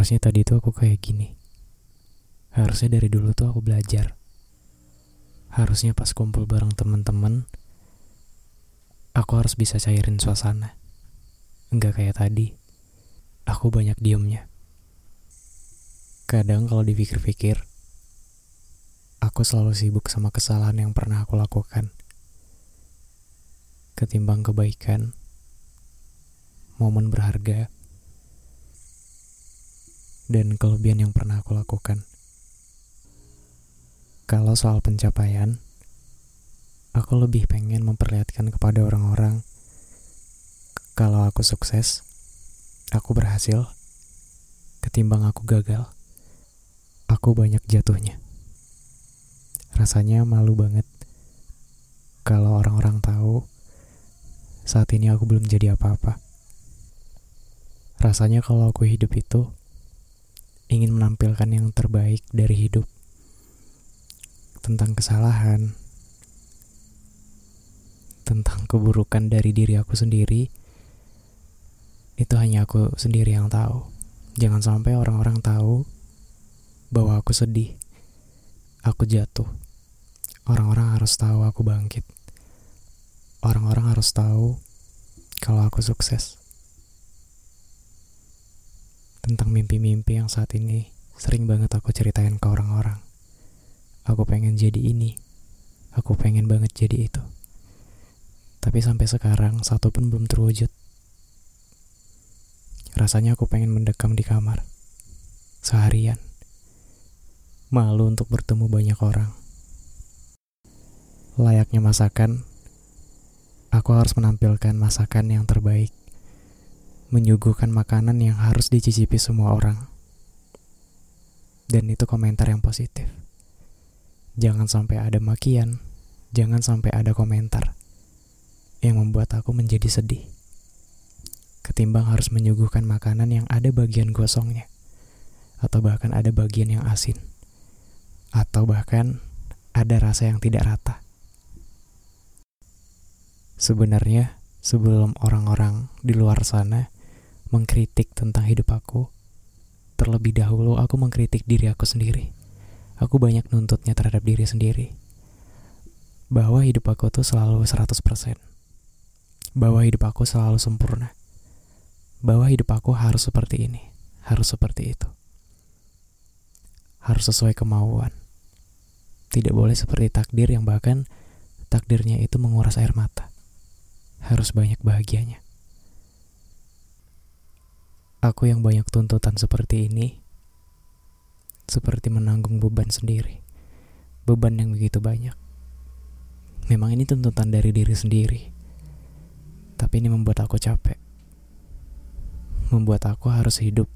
Harusnya tadi tuh aku kayak gini. Harusnya dari dulu tuh aku belajar. Harusnya pas kumpul bareng temen-temen, aku harus bisa cairin suasana. Enggak kayak tadi, aku banyak diemnya. Kadang kalau dipikir-pikir, aku selalu sibuk sama kesalahan yang pernah aku lakukan. Ketimbang kebaikan, momen berharga, dan kelebihan yang pernah aku lakukan. Kalau soal pencapaian, aku lebih pengen memperlihatkan kepada orang-orang kalau aku sukses, aku berhasil, ketimbang aku gagal. Aku banyak jatuhnya. Rasanya malu banget kalau orang-orang tahu saat ini aku belum jadi apa-apa. Rasanya kalau aku hidup itu ingin menampilkan yang terbaik dari hidup tentang kesalahan, tentang keburukan dari diri aku sendiri, itu hanya aku sendiri yang tahu. Jangan sampai orang-orang tahu bahwa aku sedih, aku jatuh. Orang-orang harus tahu aku bangkit. Orang-orang harus tahu kalau aku sukses. Tentang mimpi-mimpi yang saat ini sering banget aku ceritain ke orang-orang. Aku pengen jadi ini. Aku pengen banget jadi itu. Tapi sampai sekarang satu pun belum terwujud. Rasanya aku pengen mendekam di kamar. Seharian. Malu untuk bertemu banyak orang. Layaknya masakan, aku harus menampilkan masakan yang terbaik. Menyuguhkan makanan yang harus dicicipi semua orang. Dan itu komentar yang positif. Jangan sampai ada makian, jangan sampai ada komentar yang membuat aku menjadi sedih. Ketimbang harus menyuguhkan makanan yang ada bagian gosongnya, atau bahkan ada bagian yang asin, atau bahkan ada rasa yang tidak rata. Sebenarnya, sebelum orang-orang di luar sana mengkritik tentang hidup aku, terlebih dahulu aku mengkritik diri aku sendiri aku banyak nuntutnya terhadap diri sendiri. Bahwa hidup aku tuh selalu 100%. Bahwa hidup aku selalu sempurna. Bahwa hidup aku harus seperti ini, harus seperti itu. Harus sesuai kemauan. Tidak boleh seperti takdir yang bahkan takdirnya itu menguras air mata. Harus banyak bahagianya. Aku yang banyak tuntutan seperti ini seperti menanggung beban sendiri. Beban yang begitu banyak. Memang ini tuntutan dari diri sendiri. Tapi ini membuat aku capek. Membuat aku harus hidup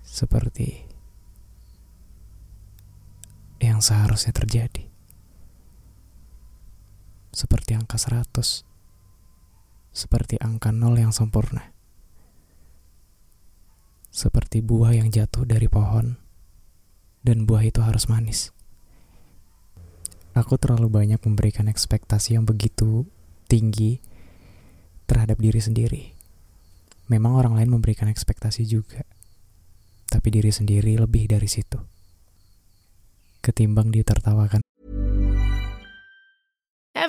seperti yang seharusnya terjadi. Seperti angka 100. Seperti angka nol yang sempurna seperti buah yang jatuh dari pohon, dan buah itu harus manis. Aku terlalu banyak memberikan ekspektasi yang begitu tinggi terhadap diri sendiri. Memang orang lain memberikan ekspektasi juga, tapi diri sendiri lebih dari situ. Ketimbang ditertawakan.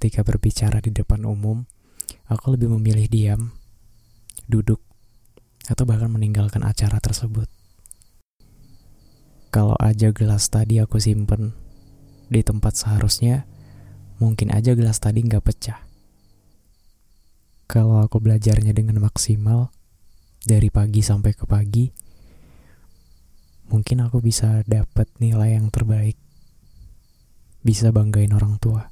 Ketika berbicara di depan umum, aku lebih memilih diam, duduk, atau bahkan meninggalkan acara tersebut. Kalau aja gelas tadi aku simpen di tempat seharusnya, mungkin aja gelas tadi nggak pecah. Kalau aku belajarnya dengan maksimal, dari pagi sampai ke pagi, mungkin aku bisa dapat nilai yang terbaik. Bisa banggain orang tua.